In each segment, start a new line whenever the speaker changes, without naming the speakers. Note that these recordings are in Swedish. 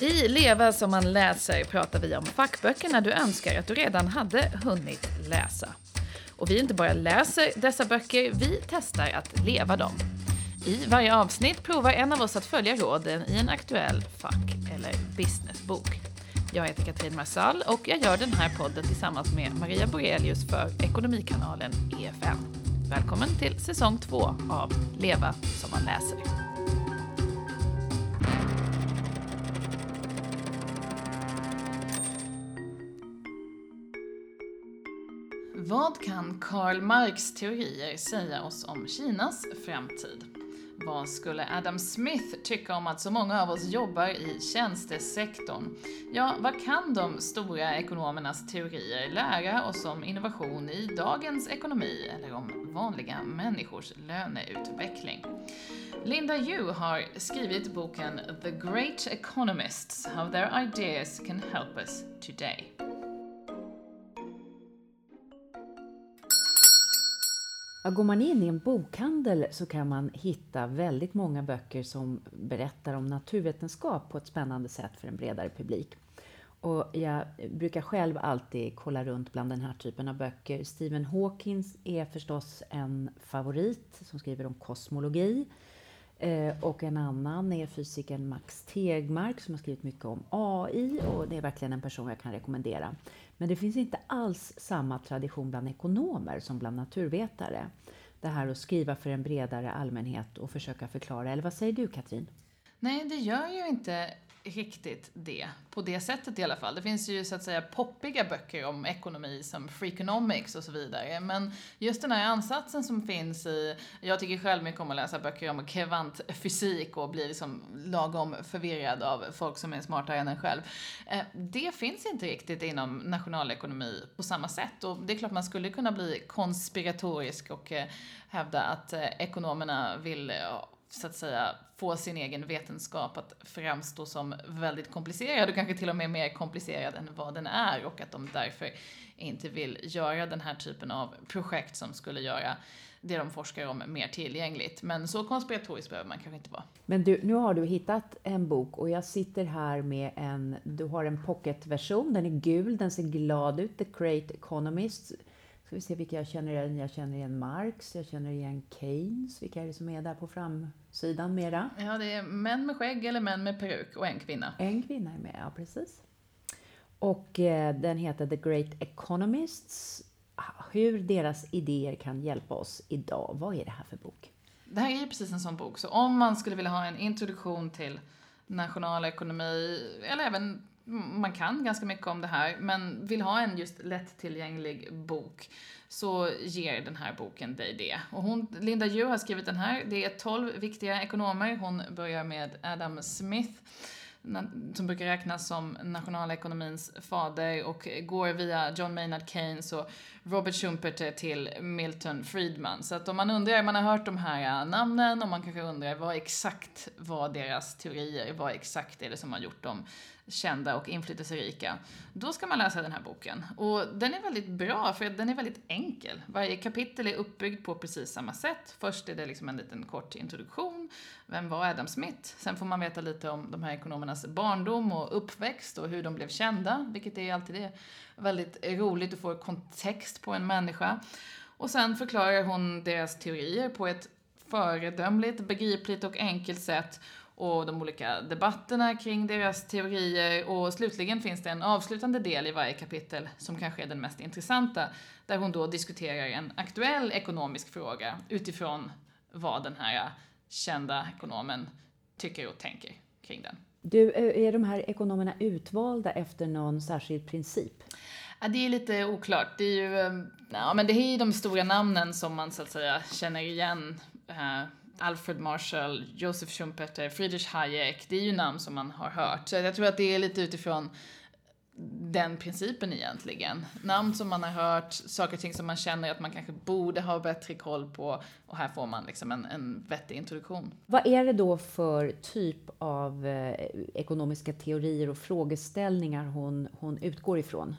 I Leva som man läser pratar vi om fackböckerna du önskar att du redan hade hunnit läsa. Och vi inte bara läser dessa böcker, vi testar att leva dem. I varje avsnitt provar en av oss att följa råden i en aktuell fack eller businessbok. Jag heter Katrin Marsall och jag gör den här podden tillsammans med Maria Borelius för Ekonomikanalen EFN. Välkommen till säsong två av Leva som man läser. Vad kan Karl Marx teorier säga oss om Kinas framtid? Vad skulle Adam Smith tycka om att så många av oss jobbar i tjänstesektorn? Ja, vad kan de stora ekonomernas teorier lära oss om innovation i dagens ekonomi eller om vanliga människors löneutveckling? Linda Yu har skrivit boken The Great Economists, How Their Ideas Can Help Us Today.
Ja, går man in i en bokhandel så kan man hitta väldigt många böcker som berättar om naturvetenskap på ett spännande sätt för en bredare publik. Och jag brukar själv alltid kolla runt bland den här typen av böcker. Stephen Hawkins är förstås en favorit som skriver om kosmologi. Eh, och en annan är fysikern Max Tegmark som har skrivit mycket om AI och det är verkligen en person jag kan rekommendera. Men det finns inte alls samma tradition bland ekonomer som bland naturvetare. Det här att skriva för en bredare allmänhet och försöka förklara. Eller vad säger du Katrin?
Nej, det gör ju inte riktigt det, på det sättet i alla fall. Det finns ju så att säga poppiga böcker om ekonomi som Freakonomics och så vidare. Men just den här ansatsen som finns i, jag tycker själv mycket om att läsa böcker om kvantfysik och bli liksom lagom förvirrad av folk som är smartare än en själv. Eh, det finns inte riktigt inom nationalekonomi på samma sätt och det är klart man skulle kunna bli konspiratorisk och eh, hävda att eh, ekonomerna vill så att säga få sin egen vetenskap att framstå som väldigt komplicerad och kanske till och med mer komplicerad än vad den är och att de därför inte vill göra den här typen av projekt som skulle göra det de forskar om mer tillgängligt. Men så konspiratorisk behöver man kanske inte vara.
Men du, nu har du hittat en bok och jag sitter här med en, du har en pocketversion, den är gul, den ser glad ut, The Great Economist. Ska vi se vilka jag känner igen. Jag känner igen Marx, jag känner igen Keynes. Vilka är det som är där på fram framsidan mera?
Ja, det är män med skägg eller män med peruk och en kvinna.
En kvinna är med, ja precis. Och eh, den heter The Great Economists. Hur deras idéer kan hjälpa oss idag. Vad är det här för bok?
Det här är ju precis en sån bok. Så om man skulle vilja ha en introduktion till nationalekonomi, eller även man kan ganska mycket om det här, men vill ha en just lättillgänglig bok så ger den här boken dig det. Och hon, Linda Yu har skrivit den här. Det är 12 viktiga ekonomer. Hon börjar med Adam Smith som brukar räknas som nationalekonomins fader och går via John Maynard Keynes och Robert Schumpeter till Milton Friedman. Så att om man undrar, man har hört de här äh, namnen och man kanske undrar vad exakt var deras teorier, vad exakt är det som har gjort dem kända och inflytelserika, då ska man läsa den här boken. Och den är väldigt bra, för den är väldigt enkel. Varje kapitel är uppbyggd på precis samma sätt. Först är det liksom en liten kort introduktion. Vem var Adam Smith? Sen får man veta lite om de här ekonomernas barndom och uppväxt och hur de blev kända, vilket är alltid det väldigt roligt att få kontext på en människa. Och sen förklarar hon deras teorier på ett föredömligt, begripligt och enkelt sätt och de olika debatterna kring deras teorier och slutligen finns det en avslutande del i varje kapitel som kanske är den mest intressanta där hon då diskuterar en aktuell ekonomisk fråga utifrån vad den här kända ekonomen tycker och tänker kring den.
Du, eh, är de här ekonomerna utvalda efter någon särskild princip?
Ja, det är lite oklart. Det är ju, ehm, ja, men det är ju de stora namnen som man så att säga känner igen eh, Alfred Marshall, Joseph Schumpeter, Friedrich Hayek, det är ju namn som man har hört. Så jag tror att det är lite utifrån den principen egentligen. Namn som man har hört, saker och ting som man känner att man kanske borde ha bättre koll på och här får man liksom en, en vettig introduktion.
Vad är det då för typ av eh, ekonomiska teorier och frågeställningar hon, hon utgår ifrån?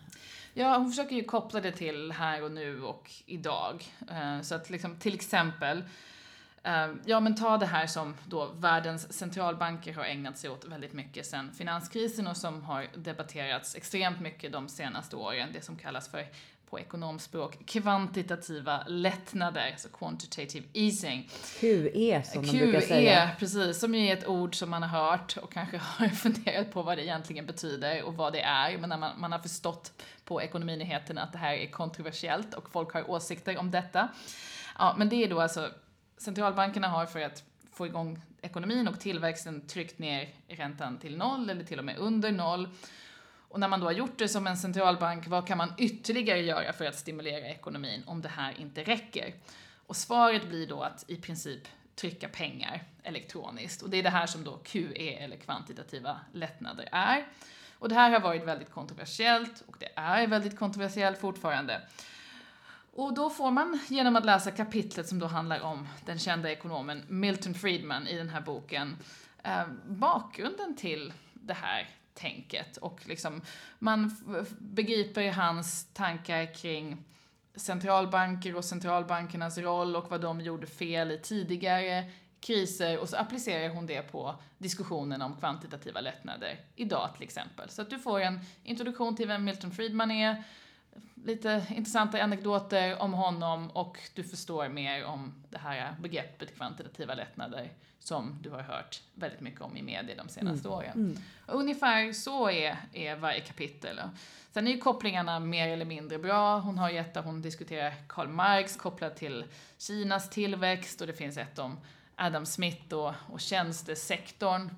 Ja, hon försöker ju koppla det till här och nu och idag. Eh, så att liksom till exempel eh, ja, men ta det här som då världens centralbanker har ägnat sig åt väldigt mycket sedan finanskrisen och som har debatterats extremt mycket de senaste åren. Det som kallas för på ekonomspråk kvantitativa lättnader, alltså quantitative easing.
QE som de brukar säga.
QE, precis, som är ett ord som man har hört och kanske har funderat på vad det egentligen betyder och vad det är. Men när man, man har förstått på ekonominyheterna att det här är kontroversiellt och folk har åsikter om detta. Ja, men det är då alltså centralbankerna har för att få igång ekonomin och tillväxten tryckt ner räntan till noll eller till och med under noll. Och när man då har gjort det som en centralbank, vad kan man ytterligare göra för att stimulera ekonomin om det här inte räcker? Och svaret blir då att i princip trycka pengar elektroniskt. Och det är det här som då QE eller kvantitativa lättnader är. Och det här har varit väldigt kontroversiellt och det är väldigt kontroversiellt fortfarande. Och då får man genom att läsa kapitlet som då handlar om den kända ekonomen Milton Friedman i den här boken eh, bakgrunden till det här tänket. Och liksom man begriper hans tankar kring centralbanker och centralbankernas roll och vad de gjorde fel i tidigare kriser. Och så applicerar hon det på diskussionen om kvantitativa lättnader. Idag till exempel. Så att du får en introduktion till vem Milton Friedman är, lite intressanta anekdoter om honom. Och du förstår mer om det här begreppet kvantitativa lättnader som du har hört väldigt mycket om i media de senaste mm. åren. Mm. Ungefär så är, är varje kapitel. Sen är ju kopplingarna mer eller mindre bra. Hon har ju ett där hon diskuterar Karl Marx kopplat till Kinas tillväxt och det finns ett om Adam Smith och, och tjänstesektorn.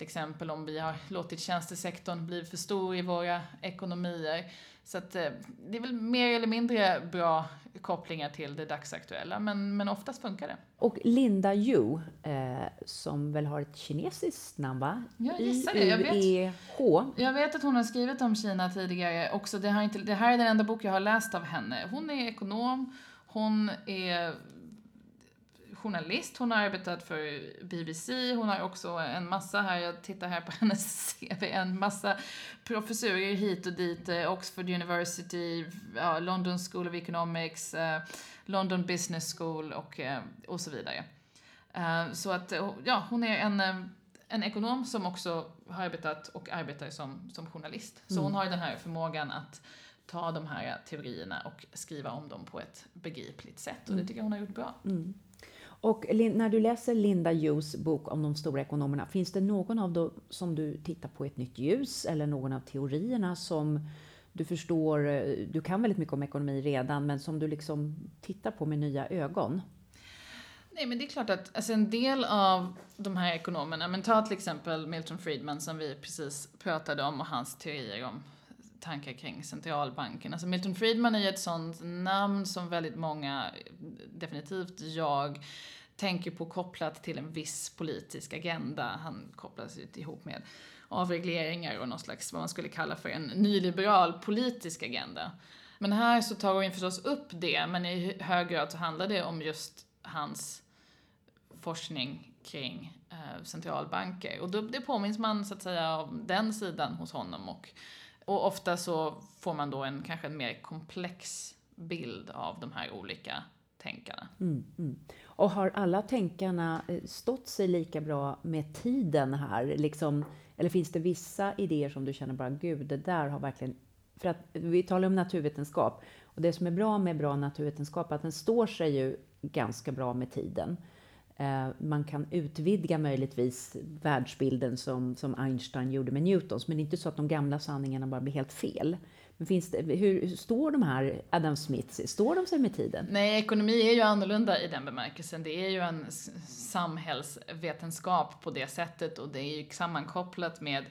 Till exempel om vi har låtit tjänstesektorn bli för stor i våra ekonomier. Så att eh, det är väl mer eller mindre bra kopplingar till det dagsaktuella, men, men oftast funkar det.
Och Linda Yu, eh, som väl har ett kinesiskt namn va?
Jag gissar det. Jag vet,
H.
jag vet att hon har skrivit om Kina tidigare också. Det, har inte, det här är den enda bok jag har läst av henne. Hon är ekonom, hon är journalist, hon har arbetat för BBC, hon har också en massa här, jag tittar här på hennes CV, en massa professurer hit och dit, eh, Oxford University, ja, London School of Economics, eh, London Business School och, eh, och så vidare. Så att, ja, hon är en, en ekonom som också har arbetat och arbetar som, som journalist. Så mm. hon har den här förmågan att ta de här teorierna och skriva om dem på ett begripligt sätt. Och det mm. tycker jag hon har gjort bra. Mm.
Och när du läser Linda Hughes bok om de stora ekonomerna, finns det någon av dem som du tittar på i ett nytt ljus eller någon av teorierna som du förstår, eh, du kan väldigt mycket om ekonomi redan, men som du liksom tittar på med nya ögon?
Nej, men det är klart att alltså en del av de här ekonomerna, men ta till exempel Milton Friedman som vi precis pratade om och hans teorier om tankar kring centralbanken. Alltså Milton Friedman är ju ett sånt namn som väldigt många, definitivt jag, tänker på kopplat till en viss politisk agenda. Han kopplas ju ihop med avregleringar och någon slags, vad man skulle kalla för en nyliberal politisk agenda. Men här så tar hon förstås upp det, men i hög grad så handlar det om just hans forskning kring eh, centralbanker. Och då, det påminns man så att säga om den sidan hos honom och och ofta så får man då en kanske en mer komplex bild av de här olika tänkarna.
Mm, mm. Och har alla tänkarna eh, stått sig lika bra med tiden här? Liksom, eller finns det vissa idéer som du känner bara, gud, det där har verkligen... För att vi talar om naturvetenskap. Och det som är bra med bra naturvetenskap är att den står sig ju ganska bra med tiden. Eh, man kan utvidga möjligtvis världsbilden som, som Einstein gjorde med Newtons, men det är inte så att de gamla sanningarna bara blir helt fel. Men finns det, hur, står de här Adam Smiths, står de sig med tiden?
Nej, ekonomi är ju annorlunda i den bemärkelsen. Det är ju en samhällsvetenskap på det sättet och det är ju sammankopplat med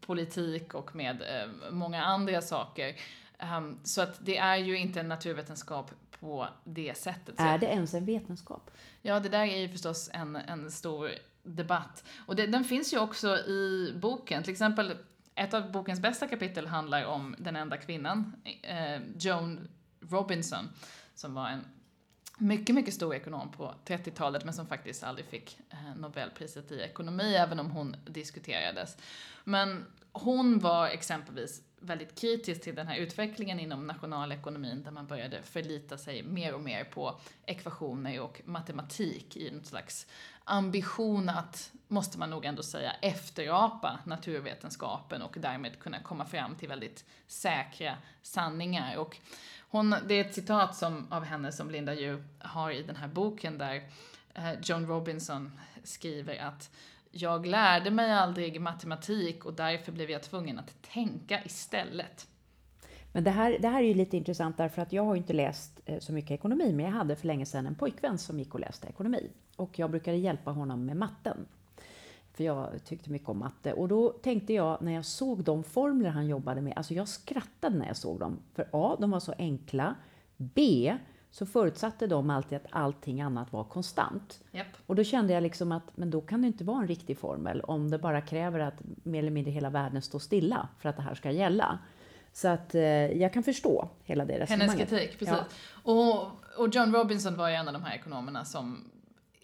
politik och med eh, många andra saker. Um, så att det är ju inte en naturvetenskap på det sättet.
Är det ens en vetenskap?
Ja, det där är ju förstås en, en stor debatt. Och det, den finns ju också i boken. Till exempel, ett av bokens bästa kapitel handlar om den enda kvinnan, eh, Joan Robinson, som var en mycket, mycket stor ekonom på 30-talet, men som faktiskt aldrig fick eh, Nobelpriset i ekonomi, även om hon diskuterades. Men hon var exempelvis väldigt kritisk till den här utvecklingen inom nationalekonomin där man började förlita sig mer och mer på ekvationer och matematik i en slags ambition att, måste man nog ändå säga, efterapa naturvetenskapen och därmed kunna komma fram till väldigt säkra sanningar. Och hon, det är ett citat som, av henne som Linda ju har i den här boken där eh, John Robinson skriver att jag lärde mig aldrig matematik och därför blev jag tvungen att tänka istället.
Men det här, det här är ju lite intressant därför att jag har ju inte läst eh, så mycket ekonomi, men jag hade för länge sedan en pojkvän som gick och läste ekonomi. Och jag brukade hjälpa honom med matten. För jag tyckte mycket om matte. Och då tänkte jag, när jag såg de formler han jobbade med, alltså jag skrattade när jag såg dem. För A, de var så enkla. B, så förutsatte de alltid att allting annat var konstant.
Yep.
Och då kände jag liksom att, men då kan det inte vara en riktig formel om det bara kräver att mer eller mindre hela världen står stilla för att det här ska gälla. Så att eh, jag kan förstå hela det resonemanget.
Hennes kritik, precis. Ja. Och, och John Robinson var ju en av de här ekonomerna som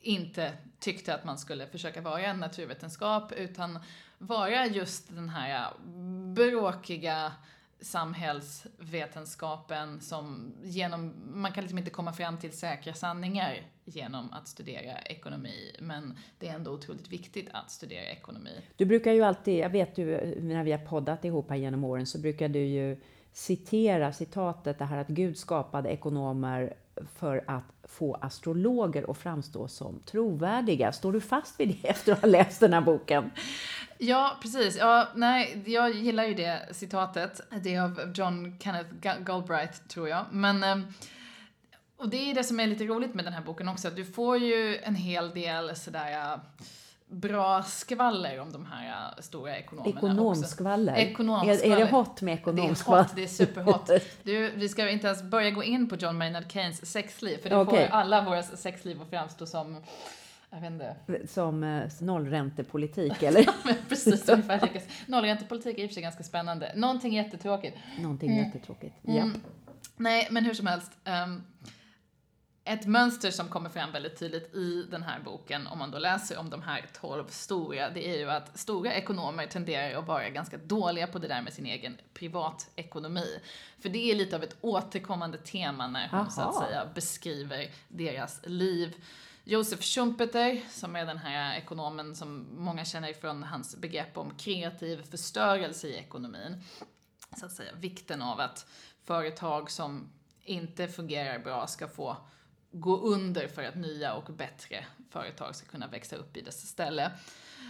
inte tyckte att man skulle försöka vara en naturvetenskap utan vara just den här bråkiga samhällsvetenskapen som genom, man kan liksom inte komma fram till säkra sanningar genom att studera ekonomi, men det är ändå otroligt viktigt att studera ekonomi.
Du brukar ju alltid, jag vet ju när vi har poddat ihop här genom åren, så brukar du ju citera citatet det här att Gud skapade ekonomer för att få astrologer att framstå som trovärdiga. Står du fast vid det efter att ha läst den här boken?
Ja, precis. Ja, nej, jag gillar ju det citatet. Det är av John Kenneth Galbraith, tror jag. Men, ehm, och det är det som är lite roligt med den här boken också, du får ju en hel del sådär bra skvaller om de här stora ekonomerna
Ekonomskvaller?
Ekonomskvaller.
Är, är det hot med ekonomskvaller?
Det är hot, det är superhot. Du, vi ska inte ens börja gå in på John Maynard Keynes sexliv, för det okay. får alla våra sexliv att framstå som jag vet inte.
Som eh, nollräntepolitik eller?
Precis, ungefär. Nollräntepolitik är i och för sig ganska spännande. Någonting jättetråkigt.
Någonting mm. jättetråkigt, mm. japp.
Nej, men hur som helst. Um, ett mönster som kommer fram väldigt tydligt i den här boken, om man då läser om de här tolv stora, det är ju att stora ekonomer tenderar att vara ganska dåliga på det där med sin egen privatekonomi. För det är lite av ett återkommande tema när hon Aha. så att säga beskriver deras liv. Josef Schumpeter, som är den här ekonomen som många känner från hans begrepp om kreativ förstörelse i ekonomin. Så att säga vikten av att företag som inte fungerar bra ska få gå under för att nya och bättre företag ska kunna växa upp i dess ställe.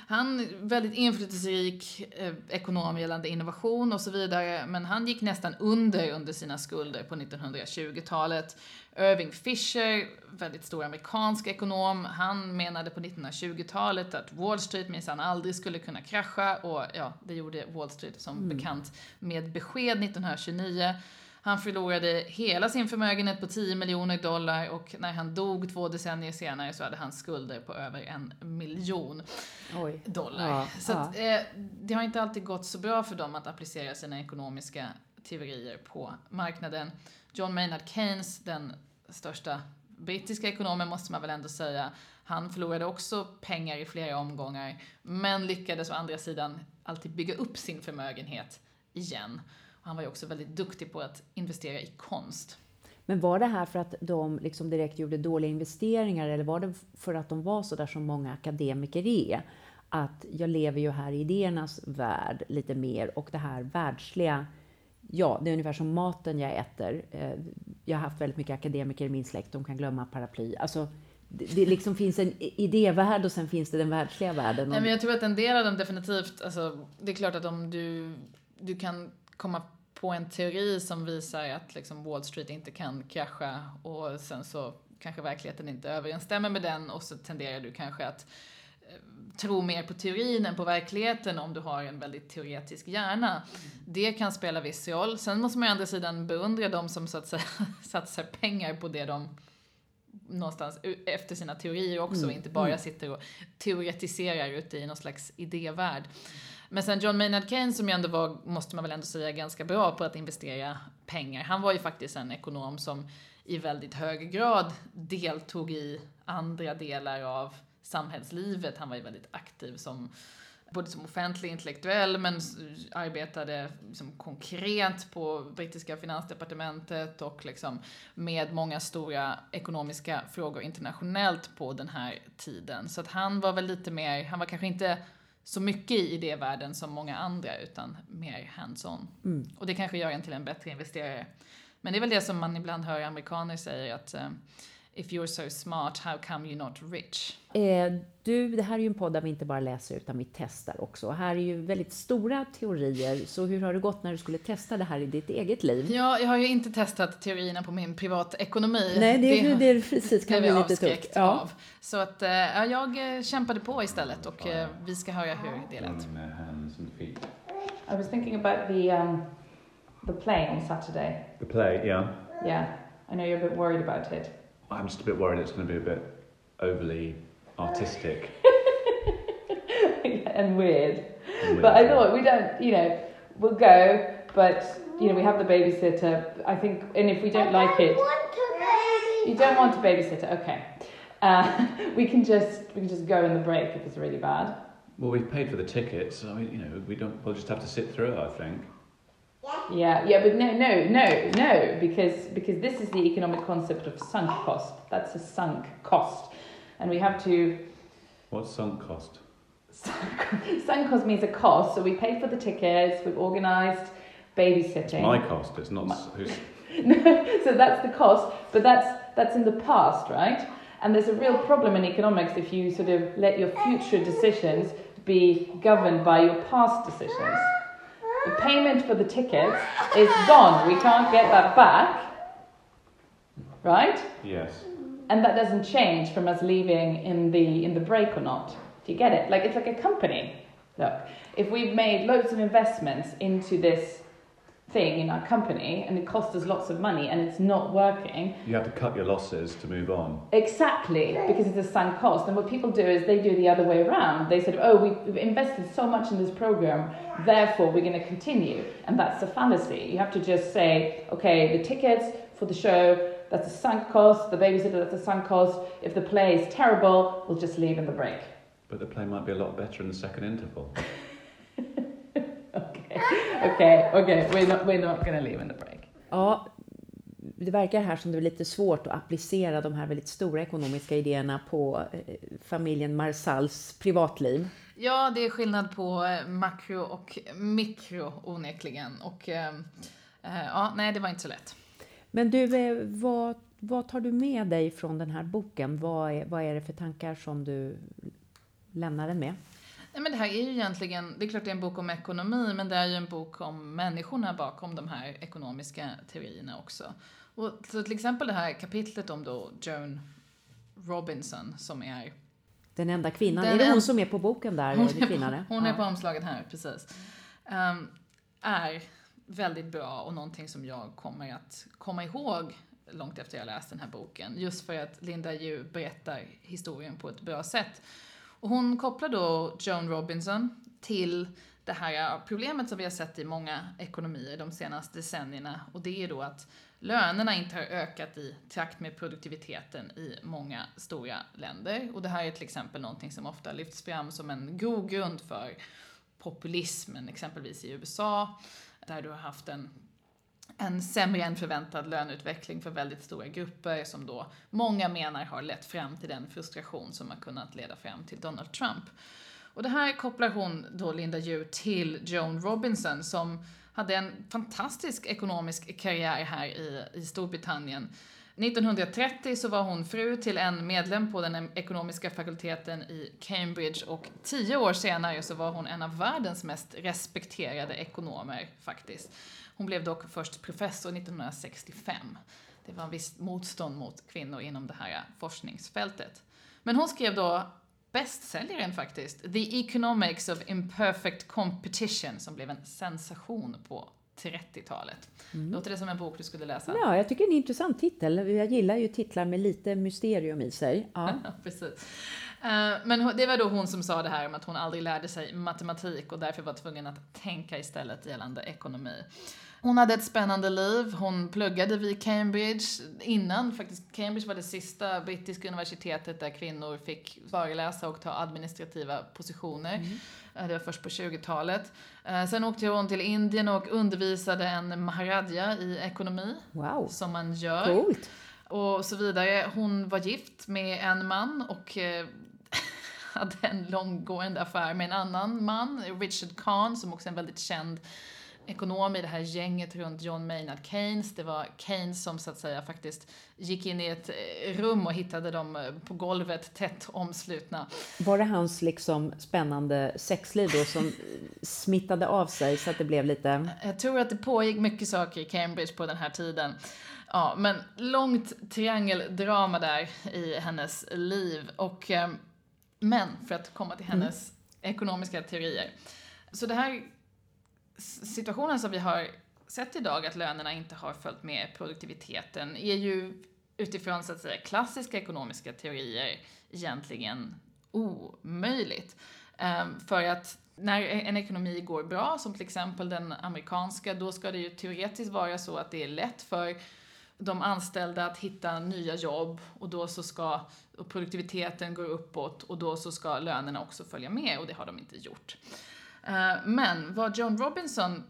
Han är väldigt inflytelserik eh, ekonom gällande innovation och så vidare, men han gick nästan under under sina skulder på 1920-talet. Irving Fisher, väldigt stor amerikansk ekonom, han menade på 1920-talet att Wall Street minsann aldrig skulle kunna krascha och ja, det gjorde Wall Street som mm. bekant med besked 1929. Han förlorade hela sin förmögenhet på 10 miljoner dollar och när han dog två decennier senare så hade han skulder på över en miljon Oj. dollar. Ja, så ja. Att, eh, det har inte alltid gått så bra för dem att applicera sina ekonomiska teorier på marknaden. John Maynard Keynes, den största brittiska ekonomen måste man väl ändå säga, han förlorade också pengar i flera omgångar, men lyckades å andra sidan alltid bygga upp sin förmögenhet igen. Han var ju också väldigt duktig på att investera i konst.
Men var det här för att de liksom direkt gjorde dåliga investeringar eller var det för att de var så där som många akademiker är? Att jag lever ju här i idéernas värld lite mer och det här världsliga Ja, det är ungefär som maten jag äter. Eh, jag har haft väldigt mycket akademiker i min släkt, de kan glömma paraply. Alltså, det liksom finns en idévärld och sen finns det den världsliga världen.
Nej, men jag tror att en del av dem definitivt, alltså, det är klart att om du, du kan komma på en teori som visar att liksom Wall Street inte kan krascha och sen så kanske verkligheten inte överensstämmer med den och så tenderar du kanske att tro mer på teorin än på verkligheten om du har en väldigt teoretisk hjärna. Det kan spela viss roll. Sen måste man å andra sidan beundra de som så att säga satsar pengar på det de någonstans efter sina teorier också mm. inte bara mm. sitter och teoretiserar ute i någon slags idévärld. Men sen John Maynard Keynes som ju ändå var, måste man väl ändå säga, ganska bra på att investera pengar. Han var ju faktiskt en ekonom som i väldigt hög grad deltog i andra delar av samhällslivet. Han var ju väldigt aktiv som både som offentlig intellektuell men arbetade liksom konkret på brittiska finansdepartementet och liksom med många stora ekonomiska frågor internationellt på den här tiden. Så att han var väl lite mer, han var kanske inte så mycket i idévärlden som många andra utan mer hands-on. Mm. Och det kanske gör en till en bättre investerare. Men det är väl det som man ibland hör amerikaner säga att uh, If you're so smart, how come you're not rich?
Eh, du, det här är ju en podd där vi inte bara läser utan vi testar också. Här är ju väldigt stora teorier, så hur har det gått när du skulle testa det här i ditt eget liv?
Ja, jag har ju inte testat teorierna på min privatekonomi.
Nej, det, det, det är precis kan bli lite tufft.
Ja. Av. Så att, eh, ja, jag eh, kämpade på istället och eh, vi ska höra hur det lät.
I was thinking about the, um, the play on Saturday.
The play, yeah.
Yeah, I know you're a bit worried about it.
I'm just a bit worried it's going to be a bit overly artistic
and, weird. and weird. But I thought we don't, you know, we'll go, but you know, we have the babysitter. I think, and if we don't I like don't it, you don't want a babysitter. Okay, uh, we can just we can just go in the break if it's really bad.
Well, we've paid for the tickets, so I mean, you know, we don't. We'll just have to sit through it. I think.
Yeah, yeah, but no, no, no, no, because because this is the economic concept of sunk cost. That's a sunk cost, and we have to.
What's sunk cost?
Sunk cost means a cost. So we pay for the tickets. We've organised babysitting. It's
my cost. It's not. My, who's...
no, so that's the cost, but that's that's in the past, right? And there's a real problem in economics if you sort of let your future decisions be governed by your past decisions. The payment for the tickets is gone. We can't get that back. Right?
Yes.
And that doesn't change from us leaving in the in the break or not. Do you get it? Like it's like a company. Look, if we've made loads of investments into this thing in our company and it costs us lots of money and it's not working.
You have to cut your losses to move on.
Exactly, because it's a sunk cost. And what people do is they do the other way around. They said, oh, we've invested so much in this program, therefore we're going to continue. And that's a fallacy. You have to just say, okay, the tickets for the show, that's a sunk cost. The babysitter, that's a sunk cost. If the play is terrible, we'll just leave in the break.
But the play might be a lot better in the second interval.
okay, okay, we're not, we're not gonna leave in the break.
Ja, det verkar här som det är lite svårt att applicera de här väldigt stora ekonomiska idéerna på eh, familjen Marsals privatliv.
Ja, det är skillnad på eh, makro och mikro onekligen. Och eh, ja, nej, det var inte så lätt.
Men du, vad, vad tar du med dig från den här boken? Vad är, vad är det för tankar som du lämnar den med?
Nej, men det här är ju egentligen, det är klart det är en bok om ekonomi, men det är ju en bok om människorna bakom de här ekonomiska teorierna också. Och så till exempel det här kapitlet om då Joan Robinson som är
den enda kvinnan. Den är det hon som är på boken där?
Hon, är på, hon är på omslaget här, precis. Um, är väldigt bra och någonting som jag kommer att komma ihåg långt efter jag läst den här boken. Just för att Linda Ju berättar historien på ett bra sätt. Och hon kopplar då Joan Robinson till det här problemet som vi har sett i många ekonomier de senaste decennierna och det är då att lönerna inte har ökat i takt med produktiviteten i många stora länder. Och det här är till exempel någonting som ofta lyfts fram som en grogrund för populismen, exempelvis i USA, där du har haft en en sämre än förväntad löneutveckling för väldigt stora grupper som då många menar har lett fram till den frustration som har kunnat leda fram till Donald Trump. Och det här kopplar hon då Linda Ju till Joan Robinson som hade en fantastisk ekonomisk karriär här i, i Storbritannien. 1930 så var hon fru till en medlem på den ekonomiska fakulteten i Cambridge och tio år senare så var hon en av världens mest respekterade ekonomer faktiskt. Hon blev dock först professor 1965. Det var en viss motstånd mot kvinnor inom det här forskningsfältet. Men hon skrev då bästsäljaren faktiskt, The Economics of Imperfect Competition, som blev en sensation på 30-talet. Mm. Låter det som en bok du skulle läsa?
Ja, jag tycker det är en intressant titel. Jag gillar ju titlar med lite mysterium i sig.
Ja. Precis. Eh, Men det var då hon som sa det här om att hon aldrig lärde sig matematik och därför var tvungen att tänka istället gällande ekonomi. Hon hade ett spännande liv. Hon pluggade vid Cambridge innan, faktiskt Cambridge var det sista brittiska universitetet där kvinnor fick föreläsa och ta administrativa positioner. Eh, Det var först på 20-talet. Eh, Sen åkte hon till Indien och undervisade en maharadja i ekonomi,
Wow,
som man gör
coolt.
och så vidare. Hon var gift med en man och hade en långgående affär med en annan man, Richard Kahn, som också är en väldigt känd ekonom i det här gänget runt John Maynard Keynes. Det var Keynes som så att säga faktiskt gick in i ett eh, rum och hittade dem eh, på golvet tätt omslutna.
Var det hans liksom spännande sexliv då som smittade av sig så att det blev lite...
Jag tror att det pågick mycket saker i Cambridge på den här tiden. Ja, men långt triangeldrama där i hennes liv. Och, eh, men för att komma till hennes ekonomiska teorier. Så det här situationen som vi har sett idag, att lönerna inte har följt med produktiviteten, är ju utifrån så att säga klassiska ekonomiska teorier egentligen omöjligt. Ehm, för att när en ekonomi går bra, som till exempel den amerikanska, då ska det ju teoretiskt vara så att det är lätt för de anställda att hitta nya jobb och då så ska och produktiviteten gå uppåt och då så ska lönerna också följa med och det har de inte gjort. Eh, men vad Joan Robinson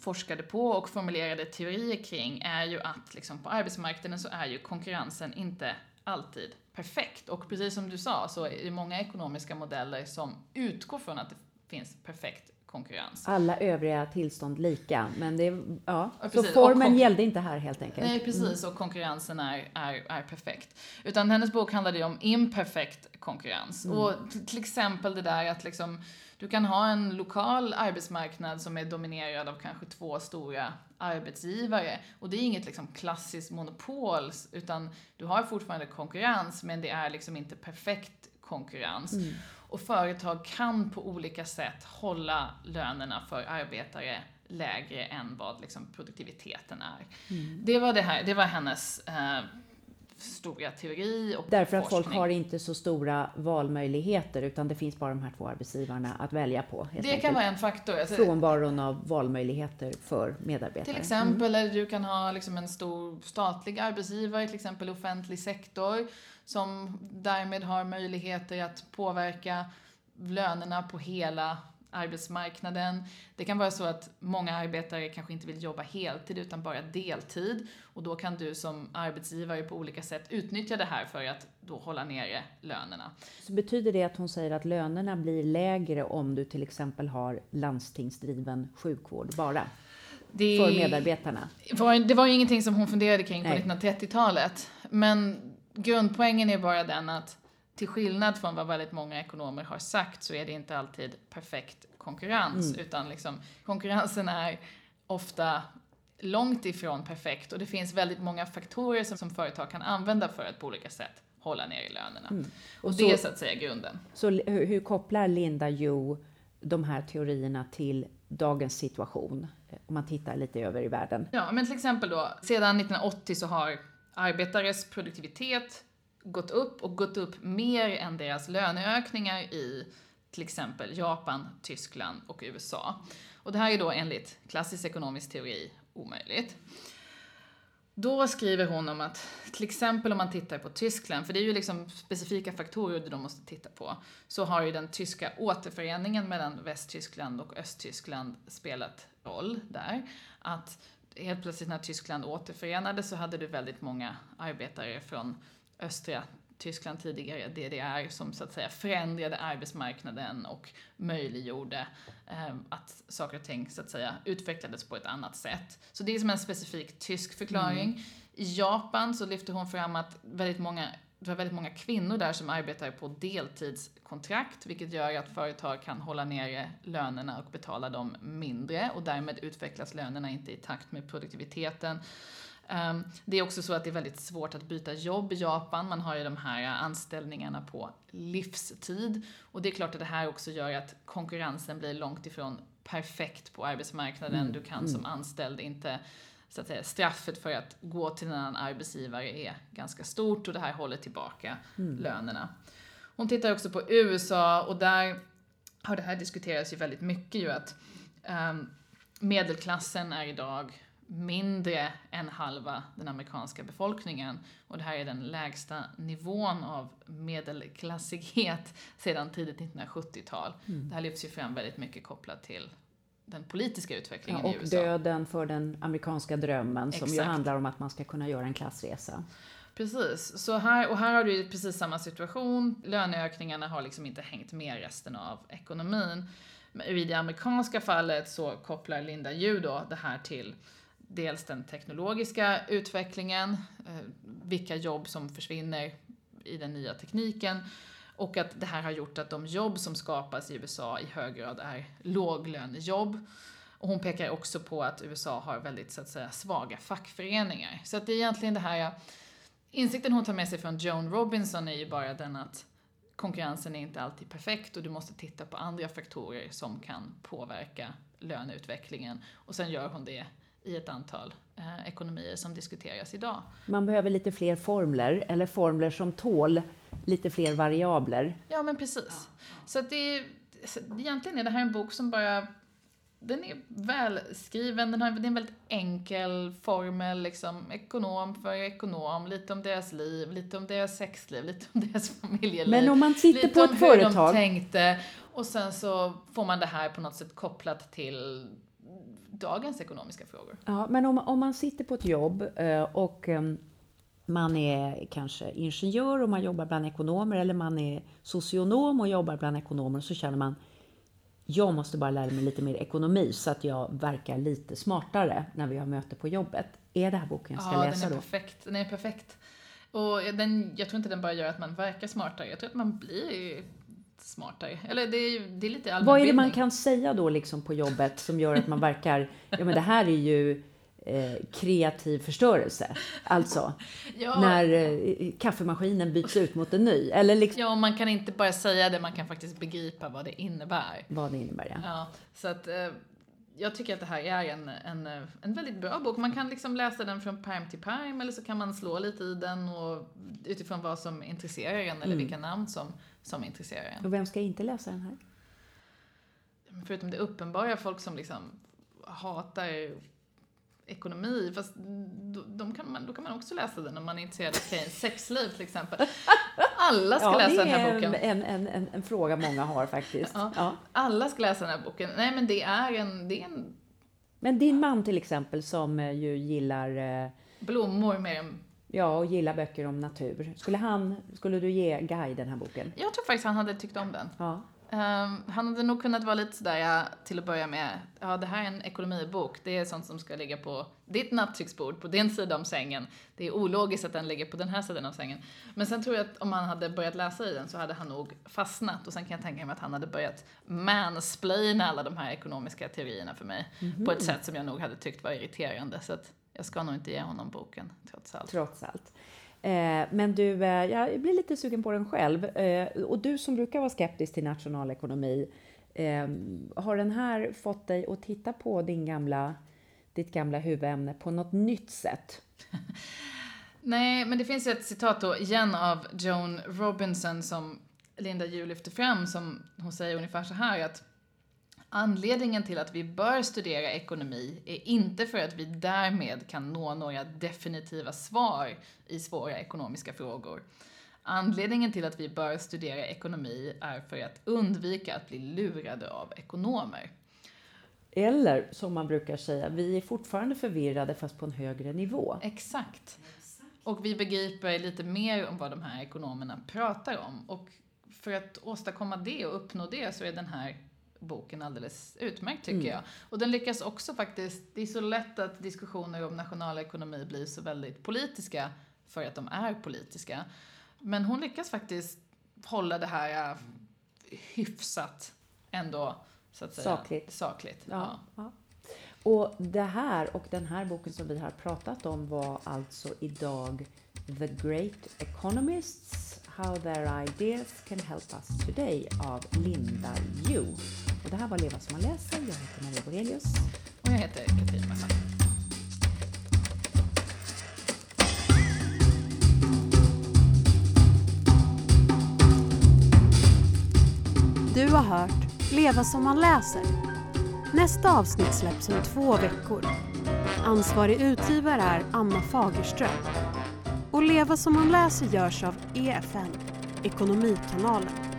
forskade på och formulerade teorier kring är ju att liksom på arbetsmarknaden så är ju konkurrensen inte alltid perfekt. Och precis som du sa så är det många ekonomiska modeller som utgår från att det finns perfekt konkurrens.
Alla övriga tillstånd lika, men det... Ja, så
precis. Och
formen gällde inte här helt enkelt.
Nej, precis. Och konkurrensen är, är, är perfekt. Utan hennes bok handlade ju om imperfekt konkurrens. Och t- till exempel det där att liksom, du kan ha en lokal arbetsmarknad som är dominerad av kanske två stora arbetsgivare. Och det är inget liksom klassiskt monopol, utan du har fortfarande konkurrens, men det är liksom inte perfekt konkurrens. Och företag kan på olika sätt hålla lönerna för arbetare lägre än vad liksom produktiviteten är. Det var det här, det var hennes eh, stora teori och
Därför att folk
forskning.
har inte så stora valmöjligheter utan det finns bara de här två arbetsgivarna att välja på.
Det kan
enkelt.
vara en faktor. Alltså,
Frånvaron av valmöjligheter för medarbetare.
Till exempel, eller du kan ha liksom en stor statlig arbetsgivare, till exempel offentlig sektor, som därmed har möjligheter att påverka lönerna på hela arbetsmarknaden. Det kan vara så att många arbetare kanske inte vill jobba heltid utan bara deltid och då kan du som arbetsgivare på olika sätt utnyttja det här för att då hålla nere lönerna.
Så betyder det att hon säger att lönerna blir lägre om du till exempel har landstingsdriven sjukvård bara
Det
för medarbetarna?
var, det var ju ingenting som hon funderade kring på
Nej.
1930-talet. Men grundpoängen är bara den att till skillnad från vad väldigt många ekonomer har sagt så är det inte alltid perfekt konkurrens. Utan liksom, konkurrensen är ofta långt ifrån perfekt och det finns väldigt många faktorer som, som företag kan använda för att på olika sätt hålla ner i lönerna. Och,
Och
det är
så-
så att säga grunden.
Så hur, hur kopplar Linda Yu de här teorierna till dagens situation? Om man tittar lite över i världen.
Ja, men till exempel då, sedan 1980 så har arbetares produktivitet gått upp och gått upp mer än deras löneökningar i till exempel Japan, Tyskland och USA. Och det här är då enligt klassisk ekonomisk teori omöjligt. Då skriver hon om att, till exempel om man tittar på Tyskland, för det är ju liksom specifika faktorer de måste titta på, så har ju den tyska återföreningen mellan Västtyskland och Östtyskland spelat roll där. Att helt plötsligt när Tyskland återförenades så hade du väldigt många arbetare från östra Tyskland tidigare, DDR, som så att säga förändrade arbetsmarknaden och möjliggjorde eh, att saker och ting så att säga utvecklades på ett annat sätt. Så det är som en specifik tysk förklaring. I Japan så lyfter hon fram att väldigt många det var väldigt många kvinnor där som arbetar på deltidskontrakt, vilket gör att företag kan hålla nere lönerna och betala dem mindre och därmed utvecklas lönerna inte i takt med produktiviteten. Ehm, Det är också så att det är väldigt svårt att byta jobb i Japan. Man har ju de här anställningarna på livstid. Och det är klart att det här också gör att konkurrensen blir långt ifrån perfekt på arbetsmarknaden. Du kan som anställd inte så att säga, straffet för att gå till en annan arbetsgivare är ganska stort och det här håller tillbaka lönerna. Hon tittar också på USA och där har det här diskuterats ju väldigt mycket ju att um, medelklassen är idag mindre än halva den amerikanska befolkningen. Och det här är den lägsta nivån av medelklassighet sedan tidigt 1970-tal. Mm. Det här lyfts ju fram väldigt mycket kopplat till den politiska utvecklingen
ja,
i USA.
Och döden för den amerikanska drömmen Exakt. som ju handlar om att man ska kunna göra en klassresa.
Precis, så här, och här har du precis samma situation. Löneökningarna har liksom inte hängt med resten av ekonomin. I det amerikanska fallet så kopplar Linda Ju då det här till dels den teknologiska utvecklingen, eh, vilka jobb som försvinner i den nya tekniken och att det här har gjort att de jobb som skapas i USA i hög grad är låglönejobb. Och hon pekar också på att USA har väldigt så att säga svaga fackföreningar. Så att det är egentligen det här, insikten hon tar med sig från Joan Robinson är ju bara den att konkurrensen är inte alltid perfekt och du måste titta på andra faktorer som kan påverka löneutvecklingen. Och sen gör hon det i ett antal eh, ekonomier som diskuteras idag.
Man behöver lite fler formler, eller formler som tål lite fler variabler.
Ja, men precis. Så att det är, egentligen är det här en bok som bara den är välskriven, den har det är en väldigt enkel formel, liksom ekonom för ekonom, lite om deras liv, lite om deras sexliv, lite om deras familjeliv.
Men om man sitter
lite
på ett företag. Lite om
hur de tänkte. Och sen så får man det här på något sätt kopplat till dagens ekonomiska frågor.
Ja, men om, om man sitter på ett jobb eh, och ehm, man är kanske ingenjör och man jobbar bland ekonomer eller man är socionom och jobbar bland ekonomer och så känner man jag måste bara lära mig lite mer ekonomi så att jag verkar lite smartare när vi har möte på jobbet. Är det här boken jag ska
ja,
läsa
den är
då?
Perfekt. Den är perfekt. Och den, jag tror inte den bara gör att man verkar smartare, jag tror att man blir smartare. Eller det är, det är lite
Vad är det man kan säga då liksom på jobbet som gör att man verkar, ja men det här är ju eh, kreativ förstörelse. Alltså, ja. när eh, kaffemaskinen byts ut mot en ny. Eller liksom...
Ja, man kan inte bara säga det, man kan faktiskt begripa vad det innebär.
Vad det innebär, ja.
ja så att, eh, jag tycker att det här är en, en, en väldigt bra bok. Man kan liksom läsa den från perm till perm eller så kan man slå lite i den och utifrån vad som intresserar en eller mm. vilka namn som, som intresserar en.
Och vem ska inte läsa den här?
Förutom det uppenbara, folk som liksom hatar ekonomi, fast de kan man, då kan man också läsa den om man är intresserad av Keynes sexliv till exempel. Alla ska ja, läsa den här boken.
Det är en, en, en, en, fråga många har faktiskt. Ja,
ja. Alla ska läsa den här boken. Nej men det är en, det är en...
Men din man till exempel som eh, ju gillar... Eh,
Blommor mer än
Ja, och gillar böcker om natur. Skulle, han, skulle du ge Guy den här boken?
Jag tror faktiskt han hade tyckt om den. Ja. Um, han hade nog kunnat vara lite sådär, ja, till att börja med, ja det här är en ekonomibok, det är sånt som ska ligga på ditt nattduksbord, på din sida om sängen. Det är ologiskt att den ligger på den här sidan av sängen. Men sen tror jag att om han hade börjat läsa i den så hade han nog fastnat och sen kan jag tänka mig att han hade börjat mansplaina alla de här ekonomiska teorierna för mig mm -hmm. på ett sätt som jag nog hade tyckt var irriterande. Så att jag ska nog inte ge honom boken, trots allt.
Trots allt. Eh, men du, eh, jag blir lite sugen på den själv. Eh, och du som brukar vara skeptisk till nationalekonomi, eh, har den här fått dig att titta på din gamla, ditt gamla huvudämne på något nytt sätt?
Nej, men det finns ett citat då igen av Joan Robinson som Linda Ju lyfter fram som hon säger ungefär så här att Anledningen till att vi bör studera ekonomi är inte för att vi därmed kan nå några definitiva svar i svåra ekonomiska frågor. Anledningen till att vi bör studera ekonomi är för att undvika att bli lurade av ekonomer.
Eller som man brukar säga, vi är fortfarande förvirrade fast på en högre nivå.
Exakt. Och vi begriper lite mer om vad de här ekonomerna pratar om. Och för att åstadkomma det och uppnå det så är den här boken alldeles utmärkt tycker mm. jag. Och den lyckas också faktiskt, det är så lätt att diskussioner om nationalekonomi blir så väldigt politiska för att de är politiska. Men hon lyckas faktiskt hålla det här äh, hyfsat ändå, så att säga.
Sakligt.
Sakligt.
Ja, ja. ja. Och det här och den här boken som vi har pratat om var alltså idag The Great Economists How Their Ideas Can Help Us Today av Linda Yu. Och det här var Leva som man läser. Jag heter Maria Borelius.
Och jag heter Katrin Massa.
har hört Leva som man läser. Nästa avsnitt släpps om två veckor. Ansvarig utgivare är Anna Fagerström. Och Leva som man läser görs av EFN, Ekonomikanalen.